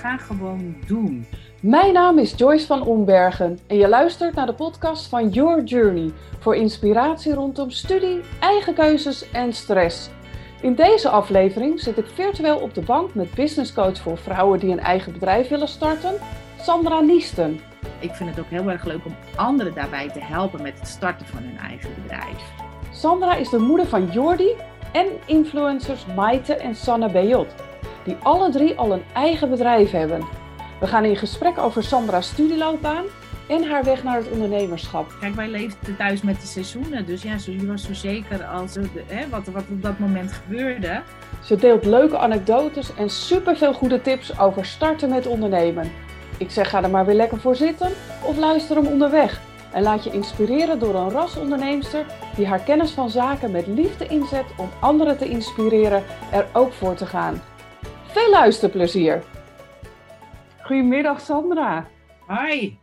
ga gewoon doen. Mijn naam is Joyce van Ombergen en je luistert naar de podcast van Your Journey voor inspiratie rondom studie, eigen keuzes en stress. In deze aflevering zit ik virtueel op de bank met businesscoach voor vrouwen die een eigen bedrijf willen starten, Sandra Niesten. Ik vind het ook heel erg leuk om anderen daarbij te helpen met het starten van hun eigen bedrijf. Sandra is de moeder van Jordi en influencers Maite en Sanne Bejot, die alle drie al een eigen bedrijf hebben. We gaan in gesprek over Sandra's studieloopbaan en haar weg naar het ondernemerschap. Kijk, wij leefden thuis met de seizoenen, dus ja, je was zo zeker als hè, wat, wat op dat moment gebeurde. Ze deelt leuke anekdotes en superveel goede tips over starten met ondernemen. Ik zeg ga er maar weer lekker voor zitten of luister hem onderweg. En laat je inspireren door een rasonderneemster die haar kennis van zaken met liefde inzet om anderen te inspireren er ook voor te gaan. Veel luisterplezier! Goedemiddag Sandra. Hoi.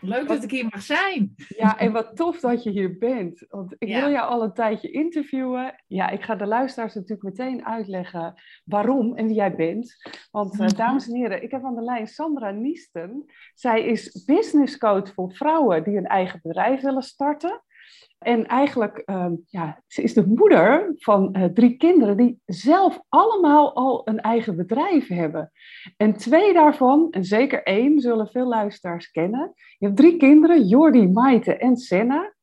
Leuk dat ik hier mag zijn. Ja, en wat tof dat je hier bent. Want ik wil jou al een tijdje interviewen. Ja, ik ga de luisteraars natuurlijk meteen uitleggen waarom en wie jij bent. Want uh, dames en heren, ik heb aan de lijn Sandra Niesten. Zij is businesscoach voor vrouwen die een eigen bedrijf willen starten. En eigenlijk, um, ja, ze is de moeder van uh, drie kinderen die zelf allemaal al een eigen bedrijf hebben. En twee daarvan, en zeker één, zullen veel luisteraars kennen. Je hebt drie kinderen, Jordi, Maite en Senna.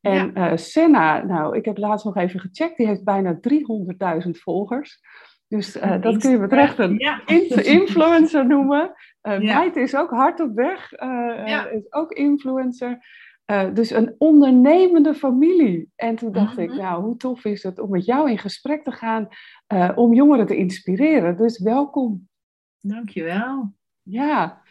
En ja. uh, Senna, nou, ik heb laatst nog even gecheckt, die heeft bijna 300.000 volgers. Dus uh, dat kun je met recht een ja. influencer noemen. Uh, ja. Maite is ook hard op weg, ja. is ook influencer. Uh, dus een ondernemende familie. En toen dacht ik, nou, hoe tof is het om met jou in gesprek te gaan uh, om jongeren te inspireren. Dus welkom. Dankjewel. Ja,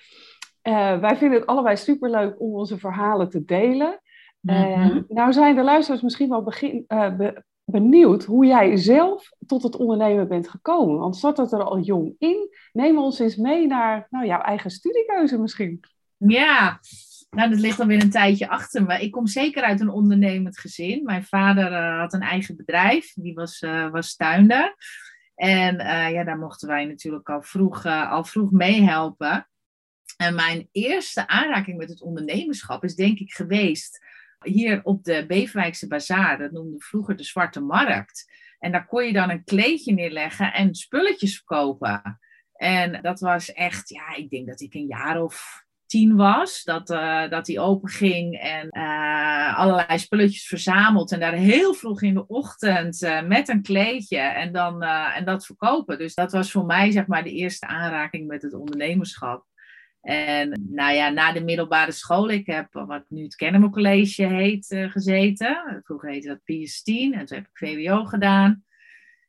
uh, wij vinden het allebei superleuk om onze verhalen te delen. Mm-hmm. nou zijn de luisteraars misschien wel begin, be, benieuwd hoe jij zelf tot het ondernemen bent gekomen. Want zat het er al jong in? Neem ons eens mee naar nou, jouw eigen studiekeuze misschien. Ja, nou, dat ligt alweer een tijdje achter me. Ik kom zeker uit een ondernemend gezin. Mijn vader uh, had een eigen bedrijf, die was, uh, was tuinder. En uh, ja, daar mochten wij natuurlijk al vroeg, al vroeg meehelpen. En mijn eerste aanraking met het ondernemerschap is denk ik geweest hier op de Beverwijkse Bazaar. Dat noemde vroeger de Zwarte Markt. En daar kon je dan een kleedje neerleggen en spulletjes verkopen. En dat was echt, ja, ik denk dat ik een jaar of tien was, dat, uh, dat die open ging en uh, allerlei spulletjes verzameld en daar heel vroeg in de ochtend uh, met een kleedje en dan en dat verkopen. Dus dat was voor mij zeg maar de eerste aanraking met het ondernemerschap. En nou ja, na de middelbare school, ik heb wat nu het Kennemer College heet gezeten. Vroeger heette dat PS10 en toen heb ik VWO gedaan.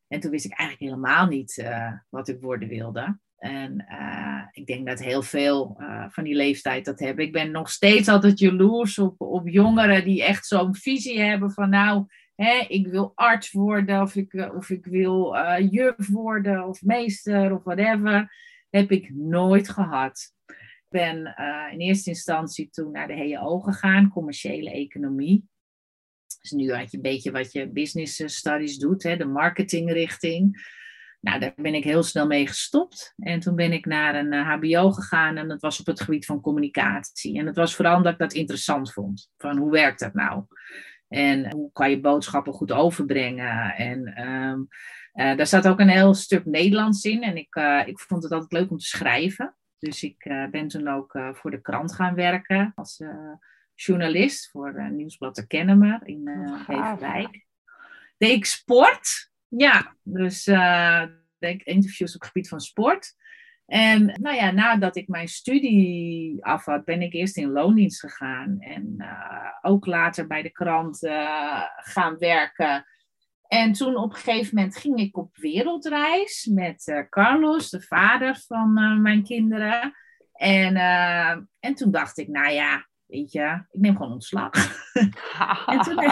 En toen wist ik eigenlijk helemaal niet wat ik worden wilde. En uh, ik denk dat heel veel uh, van die leeftijd dat hebben. Ik ben nog steeds altijd jaloers op, op jongeren die echt zo'n visie hebben van nou, hè, ik wil arts worden of ik, eh, of ik wil juf worden of meester of whatever. Heb ik nooit gehad. Ik ben in eerste instantie toen naar de HEO gegaan, commerciële economie. Dus nu had je een beetje wat je business studies doet, hè, de marketingrichting. Nou, daar ben ik heel snel mee gestopt. En toen ben ik naar een HBO eh, gegaan en dat was op het gebied van communicatie. En het was vooral omdat ik dat interessant vond. Van hoe werkt dat nou? En hoe kan je boodschappen goed overbrengen? En um, uh, daar staat ook een heel stuk Nederlands in. En ik, uh, ik vond het altijd leuk om te schrijven. Dus ik uh, ben toen ook voor de krant gaan werken als journalist voor Nieuwsblad de Kennemer in Beverwijk. Deed ik sport. Ja, dus uh, denk interviews op het gebied van sport. En nou ja, nadat ik mijn studie af had, ben ik eerst in loondienst gegaan. En uh, ook later bij de krant uh, gaan werken. En toen op een gegeven moment ging ik op wereldreis met Carlos, de vader van mijn kinderen. En, en toen dacht ik, nou ja, weet je, ik neem gewoon ontslag. en toen,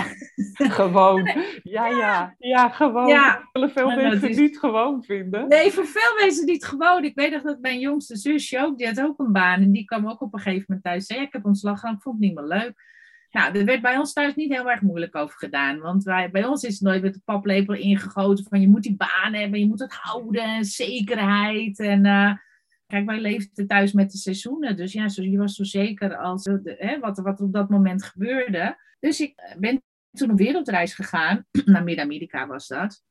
gewoon, ja, ja, ja, gewoon. Ja, zullen veel mensen is... niet gewoon vinden. Nee, voor veel mensen niet gewoon. Ik weet nog dat mijn jongste zusje ook, die had ook een baan. En die kwam ook op een gegeven moment thuis. Zei, ik heb ontslag gedaan, ik vond het niet meer leuk. Nou, er werd bij ons thuis niet heel erg moeilijk over gedaan. Want wij, bij ons is het nooit met de paplepel ingegoten van je moet die baan hebben, je moet het houden, zekerheid. En uh, Kijk, wij leefden thuis met de seizoenen. Dus ja, je was zo zeker als de, hè, wat, wat op dat moment gebeurde. Dus ik ben toen op wereldreis gegaan. Naar Midden-Amerika was dat.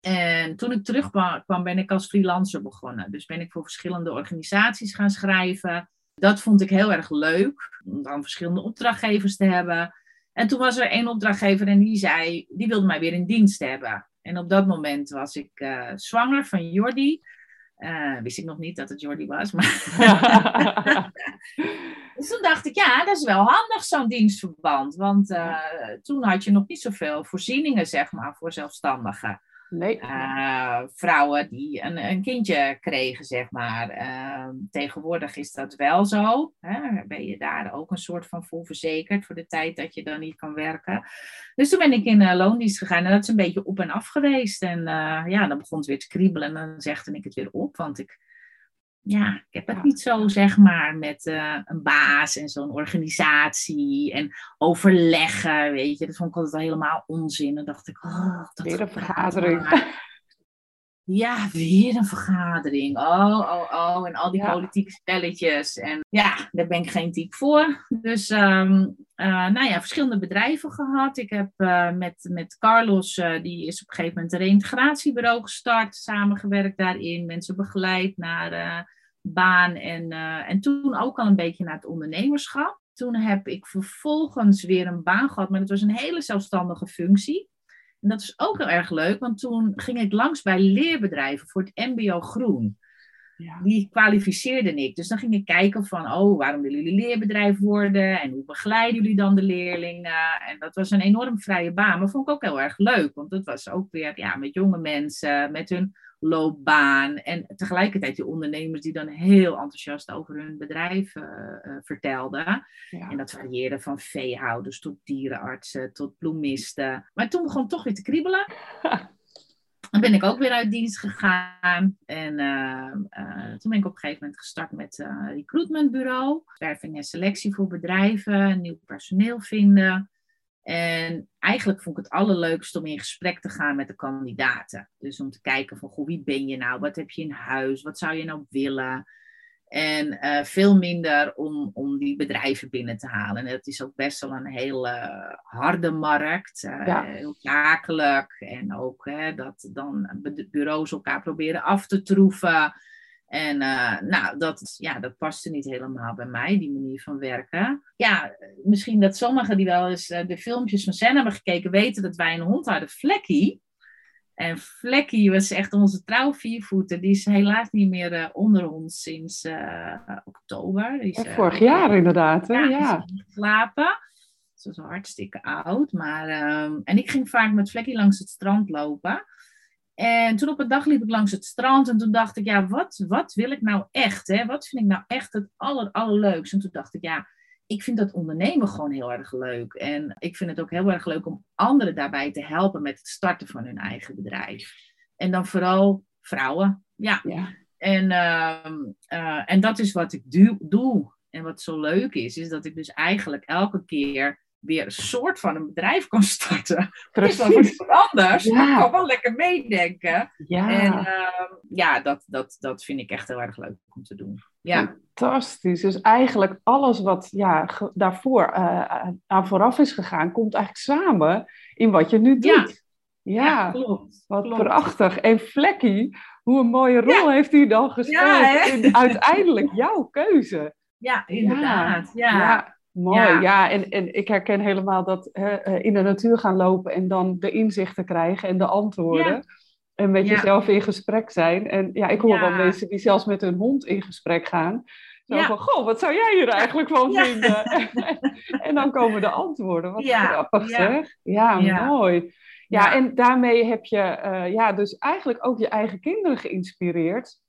En toen ik terugkwam, ben ik als freelancer begonnen. Dus ben ik voor verschillende organisaties gaan schrijven. Dat vond ik heel erg leuk, om dan verschillende opdrachtgevers te hebben. En toen was er één opdrachtgever en die zei, die wilde mij weer in dienst hebben. En op dat moment was ik uh, zwanger van Jordi. Uh, wist ik nog niet dat het Jordi was. Maar dus toen dacht ik, ja, dat is wel handig zo'n dienstverband. Want uh, toen had je nog niet zoveel voorzieningen, zeg maar, voor zelfstandigen. Nee. Uh, vrouwen die een, een, kindje kregen, zeg maar. Uh, tegenwoordig is dat wel zo. Hè? Ben je daar ook een soort van voor verzekerd voor de tijd dat je dan niet kan werken. Dus toen ben ik in uh, loondienst gegaan en dat is een beetje op en af geweest. En eh, ja, dan begon het weer te kriebelen en dan zegde ik het weer op, want ik ja, ik heb het niet zo, zeg maar, met uh, een baas en zo'n organisatie en overleggen, weet je. Dat vond ik altijd al helemaal onzin. Dan dacht ik, oh, dat Weer een vergadering. Ja, weer een vergadering. Oh, oh, oh. En al die ja. politieke spelletjes. En ja, daar ben ik geen type voor. Dus, um, uh, nou ja, verschillende bedrijven gehad. Ik heb uh, met, met Carlos, uh, die is op een gegeven moment een reintegratiebureau gestart. Samengewerkt daarin. Mensen begeleid naar baan. En, en toen ook al een beetje naar het ondernemerschap. Toen heb ik vervolgens weer een baan gehad. Maar dat was een hele zelfstandige functie. En dat is ook heel erg leuk, want toen ging ik langs bij leerbedrijven voor het MBO Groen. Ja. Die kwalificeerde ik. Dus dan ging ik kijken van, oh, waarom willen jullie leerbedrijf worden? En hoe begeleiden jullie dan de leerlingen? En dat was een enorm vrije baan, maar vond ik ook heel erg leuk. Want dat was ook weer ja, met jonge mensen, met hun loopbaan. En tegelijkertijd die ondernemers die dan heel enthousiast over hun bedrijf uh, uh, vertelden. Ja. En dat varieerde van veehouders tot dierenartsen tot bloemisten. Maar toen begon het toch weer te kriebelen. Dan ben ik ook weer uit dienst gegaan. En uh, toen ben ik op een gegeven moment gestart met een recruitmentbureau. Werving en selectie voor bedrijven, nieuw personeel vinden. En eigenlijk vond ik het allerleukste om in gesprek te gaan met de kandidaten. Dus om te kijken van, goh, wie ben je nou? Wat heb je in huis? Wat zou je nou willen? En uh, veel minder om, om die bedrijven binnen te halen. En het is ook best wel een hele harde markt. Uh, ja. Heel zakelijk. En ook hè, dat dan bureaus elkaar proberen af te troeven. En uh, nou, dat, ja, dat paste niet helemaal bij mij, die manier van werken. Ja, misschien dat sommigen die wel eens uh, de filmpjes van Sen hebben gekeken, weten dat wij een hond hadden, Flekkie. En Flekkie was echt onze trouw viervoeter. Die is helaas niet meer uh, onder ons sinds oktober. Die is, vorig jaar inderdaad, hè? Ja. ja. Ze was hartstikke oud. Maar, ehm, en ik ging vaak met Flekkie langs het strand lopen. En toen op een dag liep ik langs het strand en toen dacht ik, ja, wat, wat wil ik nou echt? Hè? Wat vind ik nou echt het aller, allerleukste? En toen dacht ik, ja, ik vind dat ondernemen gewoon heel erg leuk. En ik vind het ook heel erg leuk om anderen daarbij te helpen met het starten van hun eigen bedrijf. En dan vooral vrouwen. Ja. ja. En, uh, uh, en dat is wat ik doe. En wat zo leuk is, is dat ik dus eigenlijk elke keer weer een soort van een bedrijf kan starten. Precies. Dat is wel anders. Ja. Ik kan wel lekker meedenken. Ja. En uh, ja, dat, dat, dat vind ik echt heel erg leuk om te doen. Ja. Fantastisch. Dus eigenlijk alles wat ja, daarvoor uh, aan vooraf is gegaan, komt eigenlijk samen in wat je nu doet. Ja, ja klopt. Wat klopt. prachtig. En Vlekkie, hoe een mooie rol heeft hij dan gespeeld in uiteindelijk jouw keuze. Ja, inderdaad. ja. Mooi, ja. ja. En, en ik herken helemaal dat uh, in de natuur gaan lopen en dan de inzichten krijgen en de antwoorden. Ja. En met jezelf in gesprek zijn. En ja, ik hoor wel mensen die zelfs met hun hond in gesprek gaan. Zo van, goh, wat zou jij hier eigenlijk van vinden? en dan komen de antwoorden. Wat grappig zeg. Ja, mooi. Ja, en daarmee heb je uh, ja, dus eigenlijk ook je eigen kinderen geïnspireerd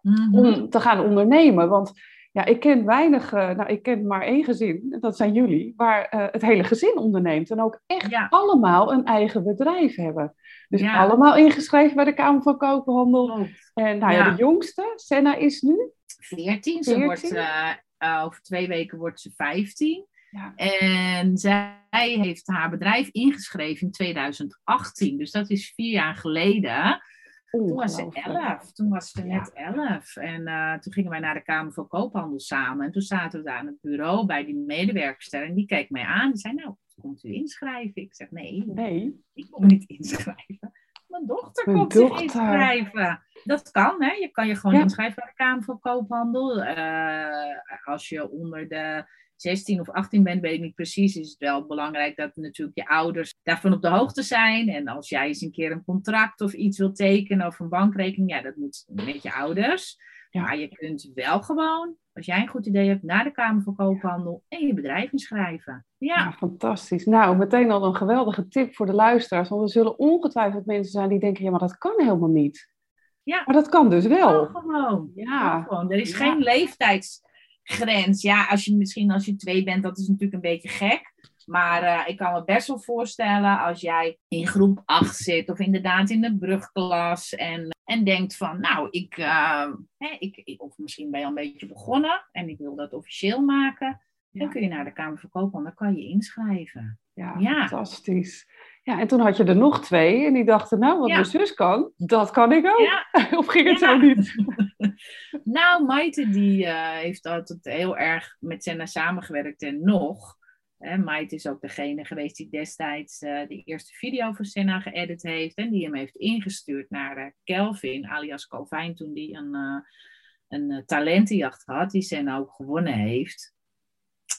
mm -hmm. om te gaan ondernemen. Want ja, ik ken weinig, uh, nou ik ken maar één gezin, dat zijn jullie, waar uh, het hele gezin onderneemt en ook echt ja. allemaal een eigen bedrijf hebben. Dus ja. allemaal ingeschreven bij de Kamer van Koophandel. Oh. En nou ja. de jongste, Senna, is nu? 14. Ze wordt, uh, over twee weken wordt ze 15. Ja. En zij heeft haar bedrijf ingeschreven in 2018. Dus dat is vier jaar geleden. Toen was ze elf. Toen was ze net elf. En uh, toen gingen wij naar de Kamer van Koophandel samen. En toen zaten we daar aan het bureau bij die medewerkster. En die keek mij aan. Die zei, nou, komt u inschrijven? Ik zeg, nee, nee. ik kom niet inschrijven. Mijn dochter Mijn komt dochter. zich inschrijven. Dat kan, hè? Je kan je gewoon inschrijven bij de Kamer van Koophandel. Uh, als je onder de 16 of 18 bent, weet ik niet precies, is het wel belangrijk dat natuurlijk je ouders daarvan op de hoogte zijn. En als jij eens een keer een contract of iets wilt tekenen of een bankrekening, ja, dat moet met je ouders. Ja. Maar je kunt wel gewoon, als jij een goed idee hebt, naar de Kamer van Koophandel en je bedrijf inschrijven. Ja. ja. fantastisch. Nou, meteen al een geweldige tip voor de luisteraars. Want er zullen ongetwijfeld mensen zijn die denken, ja, maar dat kan helemaal niet. Ja. Maar dat kan dus wel. Ja, gewoon. Ja. gewoon. Er is geen leeftijds grens. Ja, als je misschien als je twee bent, dat is natuurlijk een beetje gek. Maar uh, ik kan me best wel voorstellen als jij in groep 8 zit of inderdaad in de brugklas en, en denkt van, nou, ik, uh, hè, ik, of misschien ben je al een beetje begonnen en ik wil dat officieel maken. Dan kun je naar de Kamer van Koophandel, dan kan je inschrijven. Ja, ja, fantastisch. Ja, en toen had je er nog twee en die dachten, nou, wat mijn zus kan, dat kan ik ook. Ja. of ging het zo niet? nou, Maite die uh, heeft altijd heel erg met Senna samengewerkt en nog. Hè, Maite is ook degene geweest die destijds uh, de eerste video voor Senna geëdit heeft en die hem heeft ingestuurd naar uh, Kelvin, alias Calvin, toen die een, een talentenjacht had, die Senna ook gewonnen heeft.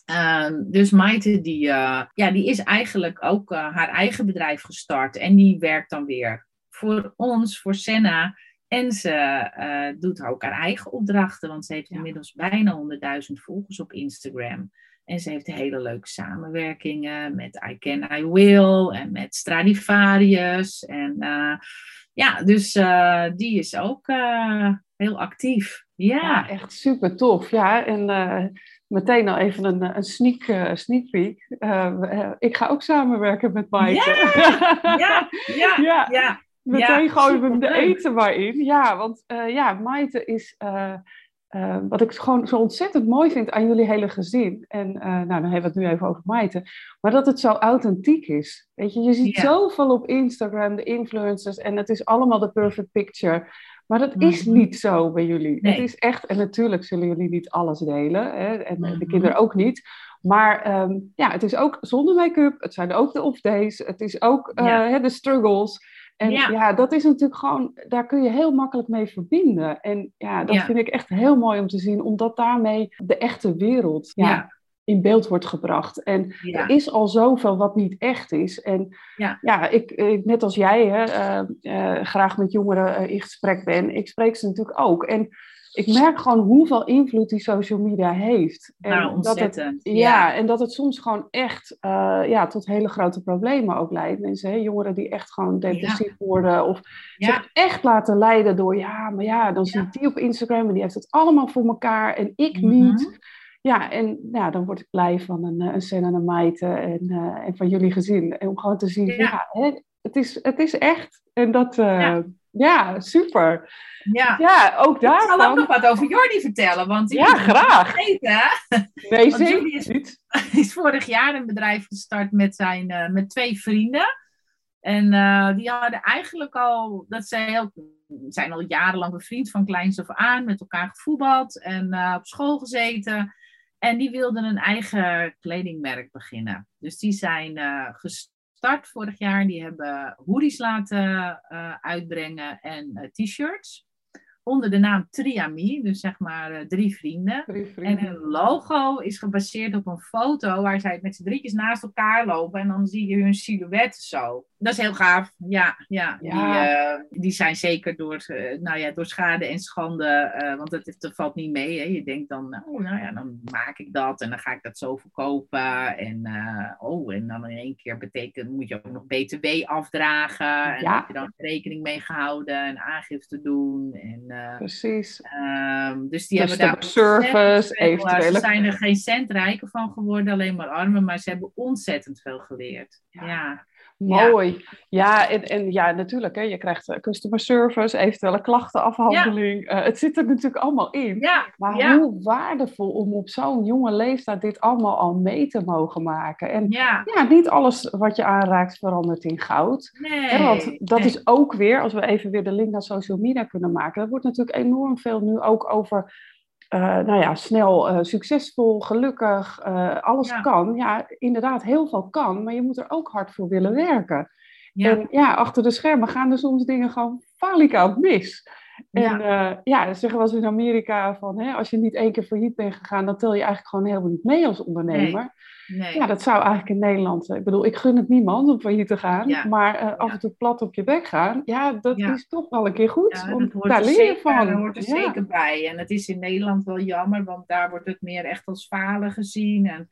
Ehm, dus Maite, die, uh, ja, die is eigenlijk ook uh, haar eigen bedrijf gestart. En die werkt dan weer voor ons, voor Senna. En ze uh, doet ook haar eigen opdrachten, want ze heeft inmiddels bijna 100.000 volgers op Instagram. En ze heeft hele leuke samenwerkingen met I Can, I Will en met Stradivarius. En ja, dus die is ook heel actief. Ja. ja. echt super tof. Ja, en meteen al even een, een sneak, uh, sneak peek. Uh, ik ga ook samenwerken met Maaike. Ja, ja, ja. ja, Meteen ja, gooien we de eten maar in. Ja, want ja, Maite is... wat ik gewoon zo ontzettend mooi vind aan jullie hele gezin. En nou, dan hebben we het nu even over Maite. Maar dat het zo authentiek is. Weet je, je ziet zoveel op Instagram, de influencers. En het is allemaal de perfect picture. Maar dat is mhm. niet zo bij jullie. Het is echt, en natuurlijk zullen jullie niet alles delen, hè, en de mhm. kinderen ook niet. Maar ehm, ja, het is ook zonder make-up, het zijn ook de off-days, het is ook uh, de struggles. En ja. dat is natuurlijk gewoon, daar kun je heel makkelijk mee verbinden. En ja, dat vind ik echt heel mooi om te zien, omdat daarmee de echte wereld ja in beeld wordt gebracht. En er is al zoveel wat niet echt is. En ja, ja ik, net als jij hè, eh, eh, graag met jongeren eh, in gesprek ben, ik spreek ze natuurlijk ook. En ik merk gewoon hoeveel invloed die social media heeft. En nou, dat het, ja, en dat het soms gewoon echt ja, tot hele grote problemen ook leidt. Mensen, hè, jongeren die echt gewoon depressief worden of zich echt laten leiden door, ja, maar ja, dan zie ik die op Instagram en die heeft het allemaal voor elkaar en ik mhm. niet. Ja, en ja, dan word ik blij van een, eh, een Sen en een Maite en, uh, en van jullie gezin. En om gewoon te zien, ja, hè, het, is, het is echt. En dat, uh, ja. super. Ja. ja, ook daar. Ik zal ook nog wat over Jordi vertellen, want ja, graag. Vergeten, nee, zeker is, niet. is vorig jaar een bedrijf gestart met, zijn, met twee vrienden. En die hadden eigenlijk al, dat zij heel, zijn al jarenlang bevriend van kleins af aan, met elkaar gevoetbald en op school gezeten. En die wilden een eigen kledingmerk beginnen. Dus die zijn uh, gestart vorig jaar. Die hebben hoodies laten uh, uitbrengen en uh, t-shirts onder de naam Triami, dus zeg maar uh, drie, vrienden. En hun logo is gebaseerd op een foto waar zij met z'n drietjes naast elkaar lopen en dan zie je hun silhouet zo. Dat is heel gaaf. Ja, ja. Die, uh, die, zijn zeker door, uh, nou ja, door schade en schande, want het, het, valt niet mee. Hè. Je denkt dan, oh, nou ja, dan maak ik dat en dan ga ik dat zo verkopen. En, oh, en dan in één keer betekent, moet je ook nog BTW afdragen. En ja. heb je dan rekening mee gehouden en aangifte doen. En, eh, Precies. Um, dus die hebben daar service, eventueel. Ze zijn er geen cent rijker van geworden, alleen maar armen, maar ze hebben ontzettend veel geleerd. Ja. Mooi. Ja, en, en ja, natuurlijk. Hè, je krijgt eh, customer service, eventuele klachtenafhandeling. Uh, het zit er natuurlijk allemaal in. Maar hoe waardevol om op zo'n jonge leeftijd dit allemaal al mee te mogen maken. En ja, ja niet alles wat je aanraakt verandert in goud. Nee. Hè, want dat is ook weer, als we even weer de link naar social media kunnen maken. Er wordt natuurlijk enorm veel nu ook over uh, nou ja, snel, uh, succesvol, gelukkig, uh, alles kan. Ja, inderdaad, heel veel kan, maar je moet er ook hard voor willen werken. Ja. En ja, achter de schermen gaan er soms dingen gewoon falikant mis. En ja, ja dat zeggen we als in Amerika van, hè, als je niet één keer failliet bent gegaan, dan tel je eigenlijk gewoon helemaal niet mee als ondernemer. Nee. Ja, dat zou eigenlijk in Nederland. Ik bedoel, ik gun het niemand om failliet te gaan. Maar uh, af en toe plat op je bek gaan, ja, dat is toch wel een keer goed. want daar leer je van. Daar hoort er zeker bij. En het is in Nederland wel jammer, want daar wordt het meer echt als falen gezien. En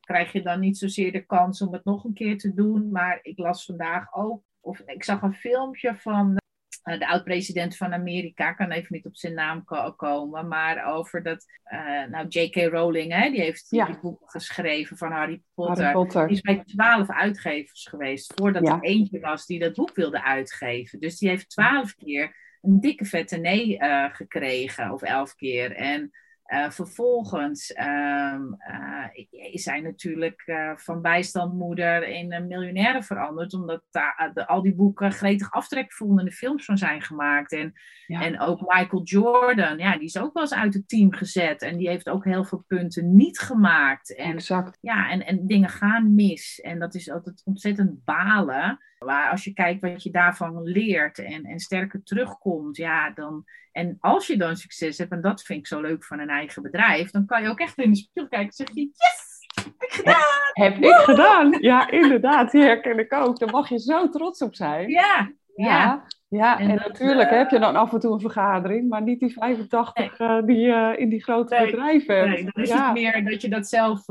krijg je dan niet zozeer de kans om het nog een keer te doen. Maar ik las vandaag ook, of ik zag een filmpje van eh, de oud-president van Amerika, kan even niet op zijn naam komen, maar over dat, uh, nou, J.K. Rowling, hè, die heeft ja. die boek geschreven van Harry Potter. Harry Potter. Die is bij twaalf uitgevers geweest, voordat er eentje was die dat boek wilde uitgeven. Dus die heeft twaalf keer een dikke vette nee uh, gekregen, of elf keer. En uh, vervolgens um, uh, is hij natuurlijk uh, van bijstandmoeder in een miljonaire veranderd, omdat de, al die boeken gretig aftrekvondende films van zijn gemaakt. En, ja. en ook Michael Jordan, ja, die is ook wel eens uit het team gezet en die heeft ook heel veel punten niet gemaakt. En, exact. Ja, en, en dingen gaan mis en dat is altijd ontzettend balen. Maar als je kijkt wat je daarvan leert en, en sterker terugkomt, ja, dan. En als je dan succes hebt, en dat vind ik zo leuk van een eigen bedrijf, dan kan je ook echt in de spiegel kijken en zeg je: Yes! Heb ik gedaan! Heb ik gedaan? Ja, inderdaad, die herken ik ook. Daar mag je zo trots op zijn. Ja, ja. Ja, en, en natuurlijk uh, heb je dan af en toe een vergadering, maar niet die 85 nee. uh, die je uh, in die grote nee, bedrijven hebt. Nee, dan is ja. het meer dat je dat zelf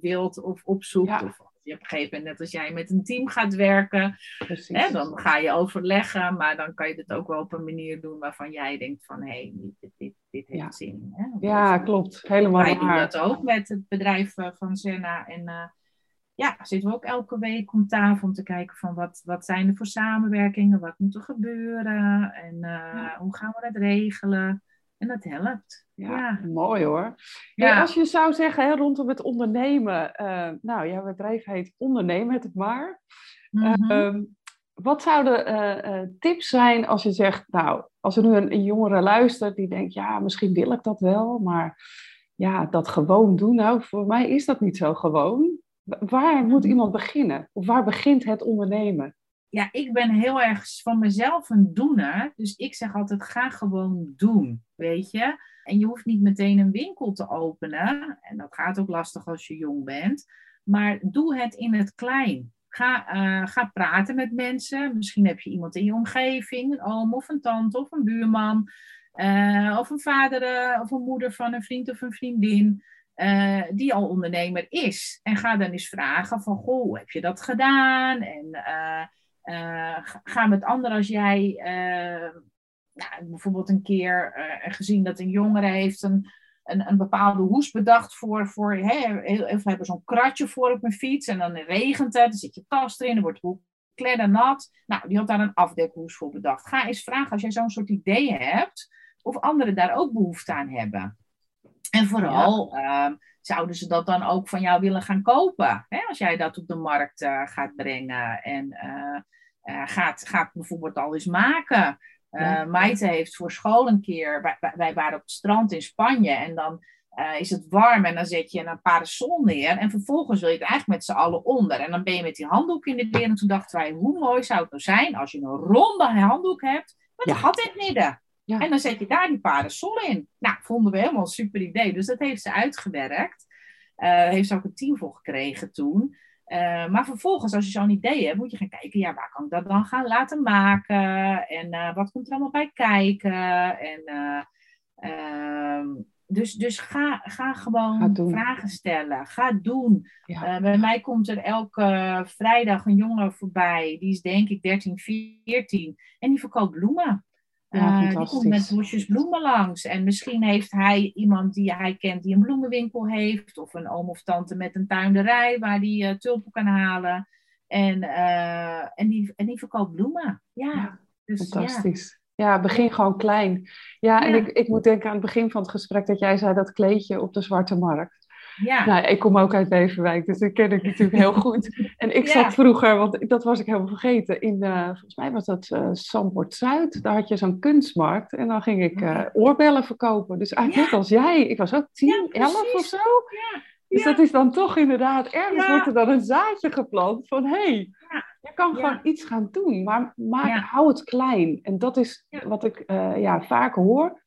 wilt of opzoekt. Ja. Of je op een gegeven moment, net als jij met een team gaat werken, hè, dan ga je overleggen, maar dan kan je het ook wel op een manier doen waarvan jij denkt van, hé, hey, dit, dit, dit heeft ja. zin. Hè? Ja, klopt. Helemaal Wij doen dat ook met het bedrijf van Senna en uh, ja, zitten we ook elke week om tafel om te kijken van wat, wat zijn er voor samenwerkingen, wat moet er gebeuren en uh, ja. hoe gaan we dat regelen. En dat helpt. Ja, ja. mooi hoor. Ja. Hey, als je zou zeggen hè, rondom het ondernemen, uh, nou jouw bedrijf heet Ondernemen met het maar. Mm -hmm. uh, wat zouden uh, tips zijn als je zegt, nou, als er nu een, een, jongere luistert die denkt, ja, misschien wil ik dat wel, maar ja, dat gewoon doen, nou, voor mij is dat niet zo gewoon. Waar moet iemand beginnen? Of waar begint het ondernemen? Ja, ik ben heel erg van mezelf een doener. Dus ik zeg altijd, ga gewoon doen, weet je. En je hoeft niet meteen een winkel te openen. En dat gaat ook lastig als je jong bent. Maar doe het in het klein. Ga, uh, ga praten met mensen. Misschien heb je iemand in je omgeving, een oom of een tante of een buurman. Uh, of een vader uh, of een moeder van een vriend of een vriendin. die al ondernemer is. En ga dan eens vragen van, goh, heb je dat gedaan? En ga met anderen als jij uh, nou, bijvoorbeeld een keer uh, gezien dat een jongere heeft een, een, een bepaalde hoes bedacht voor, voor hè, we hebben zo'n kratje voor op mijn fiets en dan regent het, dan zit je tas erin, dan wordt het kledder nat. Nou, die had daar een afdekhoes voor bedacht. Ga eens vragen als jij zo'n soort ideeën hebt, of anderen daar ook behoefte aan hebben. En vooral ja. uh, zouden ze dat dan ook van jou willen gaan kopen. Hè? Als jij dat op de markt uh, gaat brengen en uh, gaat, gaat bijvoorbeeld al eens maken. Ja. Maite heeft voor school een keer, wij, wij, waren op het strand in Spanje en dan is het warm en dan zet je een parasol neer en vervolgens wil je het eigenlijk met z'n allen onder. En dan ben je met die handdoek in de weer en toen dachten wij, hoe mooi zou het nou zijn als je een ronde handdoek hebt met een gat in het midden. Ja. En dan zet je daar die parasol in. Nou, vonden we helemaal een super idee. Dus dat heeft ze uitgewerkt. Uh, heeft ze ook een team voor gekregen toen. Uh, maar vervolgens, als je zo'n idee hebt, moet je gaan kijken, ja, waar kan ik dat dan gaan laten maken? En uh, wat komt er allemaal bij kijken? En, ehm, dus, dus ga, ga gewoon ga vragen stellen. Ga doen. Ja. bij mij komt er elke vrijdag een jongen voorbij. Die is denk ik 13, 14. En die verkoopt bloemen. Ja, uh, die komt met bosjes bloemen langs. En misschien heeft hij iemand die hij kent die een bloemenwinkel heeft. Of een oom of tante met een tuinderij waar die uh, tulpen kan halen. En, en, die, en die verkoopt bloemen. Ja, dus, fantastisch. Ja. begin gewoon klein. Ja, en Ik, ik moet denken aan het begin van het gesprek dat jij zei dat kleedje op de zwarte markt. Ja. Nou, ik kom ook uit Beverwijk, dus dat ken ik natuurlijk heel goed. En ik zat vroeger, want dat was ik helemaal vergeten, in, uh, volgens mij was dat uh, Zuid. Daar had je zo'n kunstmarkt en dan ging ik uh, oorbellen verkopen. Dus eigenlijk net als jij, ik was ook 10, 11 of zo. Dus dat is dan toch inderdaad, ergens wordt er dan een zaadje geplant van hé, hey, je kan gewoon iets gaan doen, maar maak, hou het klein. En dat is wat ik ja, vaak hoor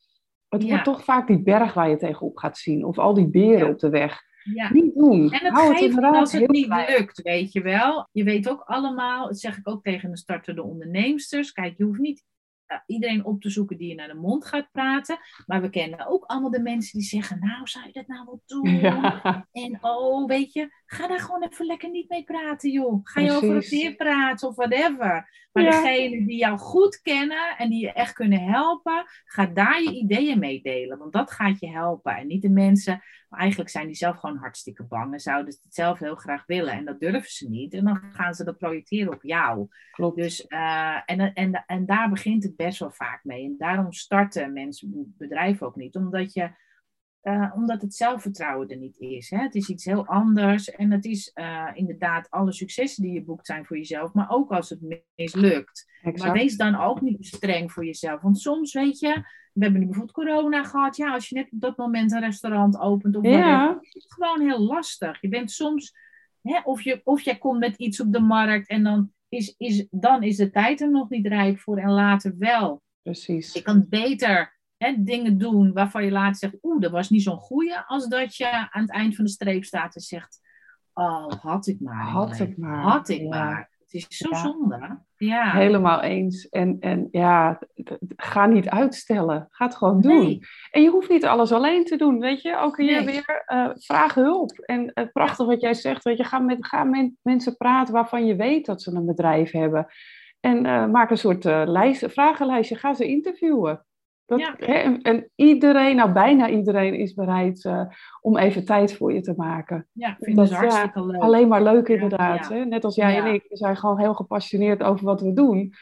het wordt toch vaak die berg waar je tegenop gaat zien. Of al die beren op de weg. Ja. Niet doen. En het geeft het als het niet lukt, weet je wel. Je weet ook allemaal, dat zeg ik ook tegen de startende onderneemsters. Kijk, je hoeft niet uh, iedereen op te zoeken die je naar de mond gaat praten. Maar we kennen ook allemaal de mensen die zeggen, nou, zou je dat nou wel doen? En oh, weet je, ga daar gewoon even lekker niet mee praten, joh. Ga je over het weer praten of whatever. Maar ja. degenen die jou goed kennen en die je echt kunnen helpen, ga daar je ideeën mee delen. Want dat gaat je helpen. En niet de mensen, maar eigenlijk zijn die zelf gewoon hartstikke bang en zouden het zelf heel graag willen. En dat durven ze niet. En dan gaan ze dat projecteren op jou. Klopt. Dus, uh, en, en, en daar begint het best wel vaak mee. En daarom starten mensen, bedrijven ook niet. Omdat je uh, omdat het zelfvertrouwen er niet is. Hè? Het is iets heel anders. En het is uh, inderdaad alle successen die je boekt zijn voor jezelf. Maar ook als het mislukt. Exact. Maar wees dan ook niet streng voor jezelf. Want soms weet je, we hebben nu bijvoorbeeld corona gehad. Ja, als je net op dat moment een restaurant opent. Of ja. is het gewoon heel lastig. Je bent soms, hè, of, je, of jij komt met iets op de markt. En dan is, is, dan is de tijd er nog niet rijp voor. En later wel. Precies. Je kan beter hè, dingen doen waarvan je later zegt, oeh, dat was niet zo'n goeie, als dat je aan het eind van de streep staat en zegt, oh, had ik maar. Had ik maar. Had ik maar. Het is zo zonde. Ja. Helemaal eens. En, en ja, ga niet uitstellen. Ga het gewoon doen. En je hoeft niet alles alleen te doen, weet je. Ook hier weer, uh, vraag hulp. En uh, prachtig wat jij zegt, weet je. Ga met, ga met mensen praten waarvan je weet dat ze een bedrijf hebben. En uh, maak een soort lijst, vragenlijstje. Ga ze interviewen. Dat, ja. hè, en, iedereen, nou bijna iedereen, is bereid uh, om even tijd voor je te maken. Ja, ik vind dat hartstikke leuk. Alleen maar leuk inderdaad. Hè? Net als jij en ik, we zijn gewoon heel gepassioneerd over wat we doen.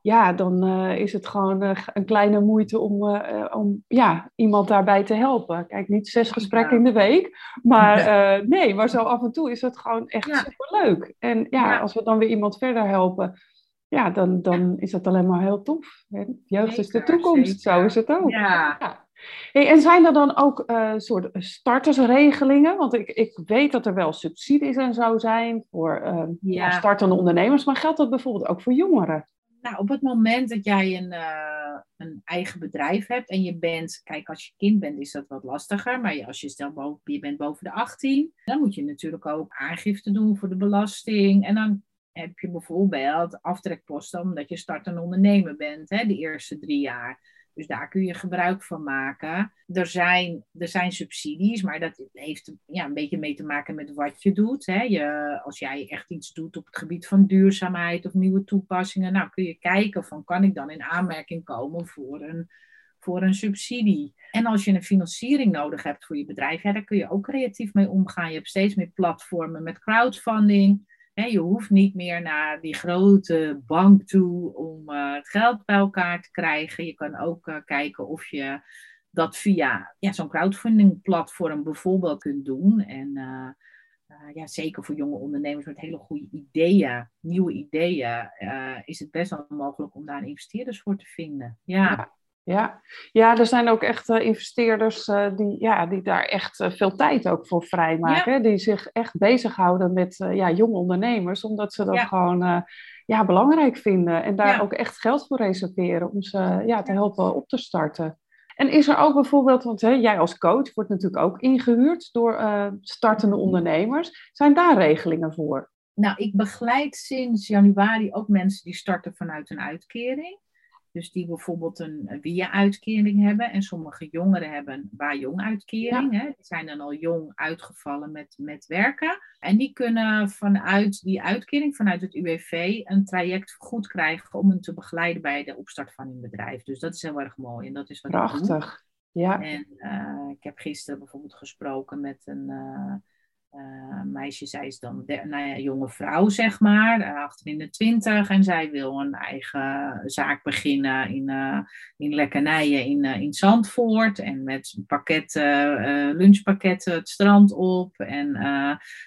Ja, dan uh, is het gewoon uh, een kleine moeite om, om ja, iemand daarbij te helpen. Kijk, niet zes gesprekken in de week, maar nee, maar zo af en toe is het gewoon echt superleuk. En ja, als we dan weer iemand verder helpen ja, dan, dan is dat alleen maar heel tof. Hè? Jeugd is de toekomst, zo is het ook. Ja. Hey, en zijn er dan ook uh, soort startersregelingen? Want ik, ik weet dat er wel subsidies en zo zijn voor uh, ja. startende ondernemers, maar geldt dat bijvoorbeeld ook voor jongeren? Nou, op het moment dat jij een, uh, een eigen bedrijf hebt en je bent, kijk, als je kind bent is dat wat lastiger, maar als je stel boven, je bent boven de 18, dan moet je natuurlijk ook aangifte doen voor de belasting en dan heb je bijvoorbeeld aftrekposten omdat je startende ondernemer bent, hè, de eerste drie jaar. Dus daar kun je gebruik van maken. Er zijn, er zijn subsidies, maar dat heeft ja, een beetje mee te maken met wat je doet. Hè. Je, als jij echt iets doet op het gebied van duurzaamheid of nieuwe toepassingen, nou kun je kijken van kan ik dan in aanmerking komen voor een, voor een subsidie. En als je een financiering nodig hebt voor je bedrijf, ja, daar kun je ook creatief mee omgaan. Je hebt steeds meer platformen met crowdfunding je hoeft niet meer naar die grote bank toe om uh, het geld bij elkaar te krijgen. Je kan ook uh, kijken of je dat via ja, zo'n crowdfunding platform bijvoorbeeld kunt doen. En uh, ja, zeker voor jonge ondernemers met hele goede ideeën, nieuwe ideeën, is het best wel mogelijk om daar investeerders voor te vinden. ja. Ja. Ja, er zijn ook echt uh, investeerders uh, die, ja, die daar echt uh, veel tijd ook voor vrijmaken. Ja. Die zich echt bezighouden met ja, jonge ondernemers, omdat ze dat ja. gewoon ja, belangrijk vinden. En daar ook echt geld voor reserveren om ze ja, te helpen op te starten. En is er ook bijvoorbeeld, want hè, jij als coach wordt natuurlijk ook ingehuurd door startende ondernemers. Zijn daar regelingen voor? Nou, ik begeleid sinds januari ook mensen die starten vanuit een uitkering. Dus die bijvoorbeeld een via-uitkering hebben. En sommige jongeren hebben waar jong uitkering. Hè? Die zijn dan al jong uitgevallen met, met werken. En die kunnen vanuit die uitkering, vanuit het UWV, een traject goed krijgen om hen te begeleiden bij de opstart van hun bedrijf. Dus dat is heel erg mooi. En dat is wat Prachtig. Ja. En uh, ik heb gisteren bijvoorbeeld gesproken met een, uh, uh, meisje, zij is dan de, nou ja, jonge vrouw, zeg maar, uh, achter in de twintig. En zij wil een eigen zaak beginnen in, uh, in lekkernijen in, in Zandvoort. En met pakketten, lunchpakketten het strand op en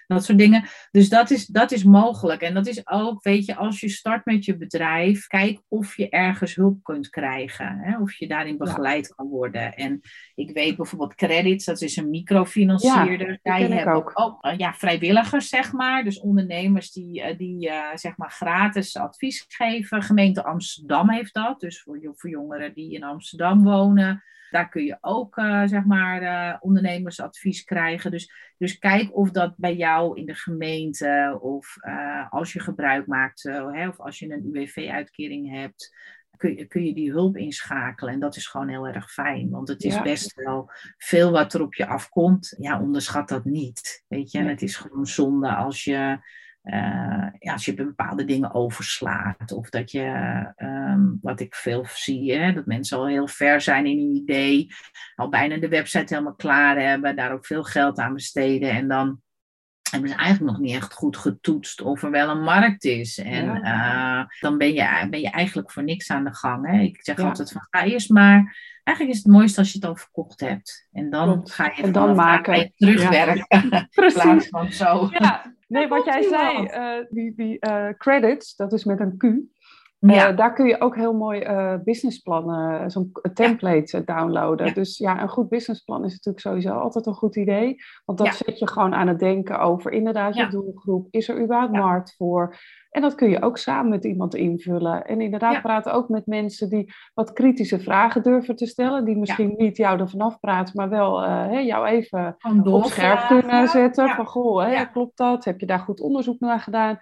dat soort dingen. Dus dat is, dat is mogelijk. En dat is ook, weet je, als je start met je bedrijf, kijk of je ergens hulp kunt krijgen. Hè? Of je daarin begeleid ja. kan worden. En ik weet bijvoorbeeld Credits, dat is een microfinancierder. Ja, ook uh, ja, vrijwilligers, zeg maar. Dus ondernemers die, uh, die uh, zeg maar gratis advies geven. Gemeente Amsterdam heeft dat. Dus voor, voor jongeren die in Amsterdam wonen. Daar kun je ook, zeg maar, ondernemersadvies krijgen. Dus, dus kijk of dat bij jou in de gemeente of als je gebruik maakt, hè, of als je een UWV-uitkering hebt, kun je, kun je die hulp inschakelen. En dat is gewoon heel erg fijn. Want het is ja. best wel veel wat er op je afkomt. Ja, onderschat dat niet. Weet je, en het is gewoon zonde als je. Uh, ja, als je bepaalde dingen overslaat. Of dat je, um, wat ik veel zie, hè, dat mensen al heel ver zijn in een idee. Al bijna de website helemaal klaar hebben. Daar ook veel geld aan besteden. En dan hebben ze eigenlijk nog niet echt goed getoetst of er wel een markt is. En ja. uh, dan ben je, ben je eigenlijk voor niks aan de gang. Hè? Ik zeg ja. altijd van ga eerst maar. Eigenlijk is het mooiste als je het al verkocht hebt. En dan Klopt. ga je en dan maken. terugwerken. Ja. Precies. van zo. Ja. Nee, wat jij zei, uh, die, die uh, credits, dat is met een Q. Ja. Uh, daar kun je ook heel mooi uh, businessplannen, zo'n template ja. downloaden. Ja. Dus ja, een goed businessplan is natuurlijk sowieso altijd een goed idee. Want dat zet je gewoon aan het denken over inderdaad je doelgroep. Is er überhaupt markt voor? En dat kun je ook samen met iemand invullen. En inderdaad praten ook met mensen die wat kritische vragen durven te stellen. Die misschien niet jou er vanaf praten, maar wel uh, jou even op scherp kunnen zetten. Van goh, klopt dat? Heb je daar goed onderzoek naar gedaan?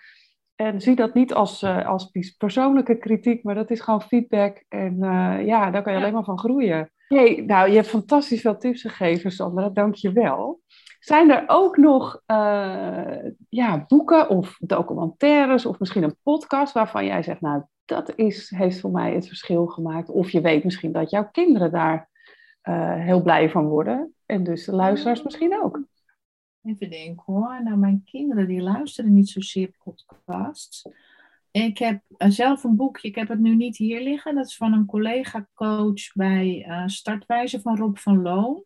En zie dat niet als, uh, als persoonlijke kritiek, maar dat is gewoon feedback. En uh, ja, daar kan je ja. alleen maar van groeien. Hey, nou, je hebt fantastisch veel tips gegeven, Sandra. Dank je wel. Zijn er ook nog uh, ja, boeken of documentaires of misschien een podcast waarvan jij zegt, nou, dat is, heeft voor mij het verschil gemaakt. Of je weet misschien dat jouw kinderen daar heel blij van worden. En dus de luisteraars misschien ook. Even denken hoor. Nou, mijn kinderen die luisteren niet zozeer podcasts. Ik heb zelf een boekje, ik heb het nu niet hier liggen. Dat is van een collega-coach bij uh, Startwijze van Rob van Loon.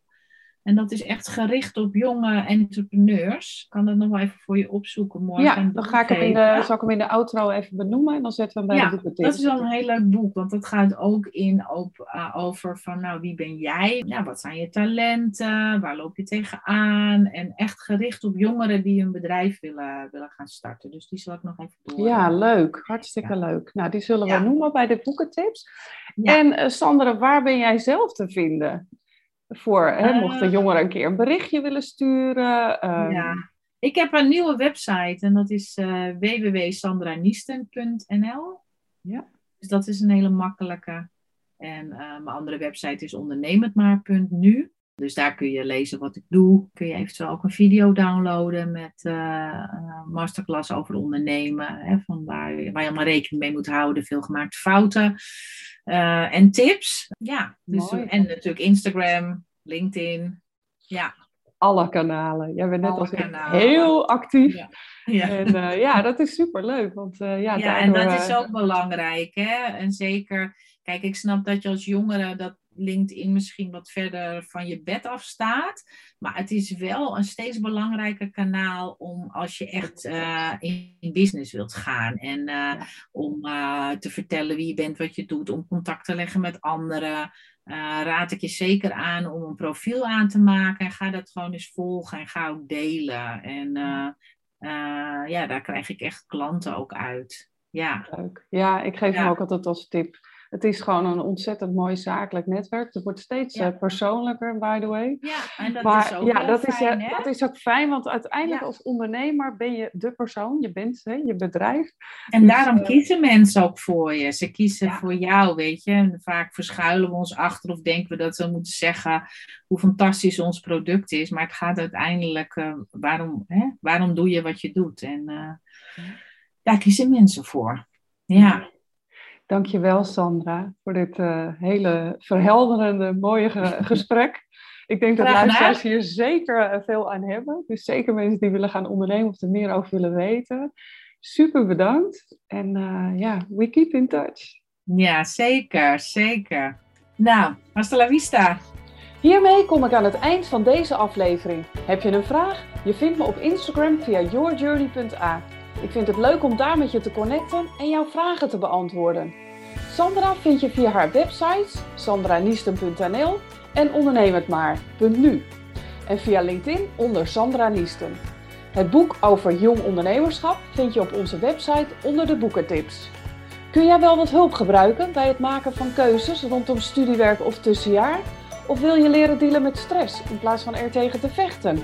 En dat is echt gericht op jonge entrepreneurs. Ik kan dat nog wel even voor je opzoeken morgen. Ja, dan ga ik hem in de, zal ik hem in de outro even benoemen en dan zetten we hem bij ja, de boeken. dat is wel een heel leuk boek, want dat gaat ook in op, uh, over van, nou, wie ben jij? Ja, wat zijn je talenten? Waar loop je tegenaan? En echt gericht op jongeren die een bedrijf willen, willen gaan starten. Dus die zal ik nog even door. Ja, leuk. Hartstikke ja. leuk. Nou, die zullen we noemen bij de boekentips. En uh, Sandra, waar ben jij zelf te vinden? Voor, hè, mochten uh, jongeren een keer een berichtje willen sturen. Um... Ja, ik heb een nieuwe website en dat is uh, www.sandranisten.nl. Ja. Dus dat is een hele makkelijke. En uh, mijn andere website is ondernemendmaar.nu. Dus daar kun je lezen wat ik doe. Kun je eventueel ook een video downloaden met uh, masterclass over ondernemen. Hè, van waar, waar je allemaal rekening mee moet houden. Veel gemaakte fouten. Uh, en tips. Ja, dus, en natuurlijk Instagram, LinkedIn. Ja. Alle kanalen. Jij bent net als ik heel actief. Ja. Ja. En uh, ja, dat is superleuk. Want, uh, ja, ja daardoor, en dat is ook belangrijk. Hè? En zeker, kijk, ik snap dat je als jongere dat LinkedIn misschien wat verder van je bed af staat. Maar het is wel een steeds belangrijker kanaal om als je echt uh, in business wilt gaan. En uh, ja. om uh, te vertellen wie je bent, wat je doet, om contact te leggen met anderen. raad ik je zeker aan om een profiel aan te maken. En ga dat gewoon eens volgen en ga ook delen. En ja, daar krijg ik echt klanten ook uit. Ja. Leuk. Ja, ik geef ja. hem ook altijd als tip het is gewoon een ontzettend mooi zakelijk netwerk. Het wordt steeds ja. uh, persoonlijker, by the way. Ja, en dat maar, is ook ja, dat fijn, is, uh, dat is ook fijn, want uiteindelijk ja. als ondernemer ben je de persoon, je bent hè, je bedrijf. En dus, daarom uh, kiezen mensen ook voor je. Ze kiezen ja. voor jou, weet je. En vaak verschuilen we ons achter of denken we dat we moeten zeggen hoe fantastisch ons product is. Maar het gaat uiteindelijk, waarom, hè? waarom doe je wat je doet? En daar kiezen mensen voor. Ja. Dankjewel Sandra voor dit uh, hele verhelderende, mooie ge gesprek. Ik denk dat luisteraars hier zeker veel aan hebben. Dus zeker mensen die willen gaan ondernemen of er meer over willen weten. Super bedankt. En ja, we keep in touch. Ja, zeker, zeker. Nou, hasta la vista. Hiermee kom ik aan het eind van deze aflevering. Heb je een vraag? Je vindt me op Instagram via yourjourney.a. Ik vind het leuk om daar met je te connecten en jouw vragen te beantwoorden. Sandra vind je via haar websites sandraniesten.nl en ondernemetmaar.nu en via LinkedIn onder Sandra Niesten. Het boek over jong ondernemerschap vind je op onze website onder de boekentips. Kun jij wel wat hulp gebruiken bij het maken van keuzes rondom studiewerk of tussenjaar? Of wil je leren dealen met stress in plaats van er tegen te vechten?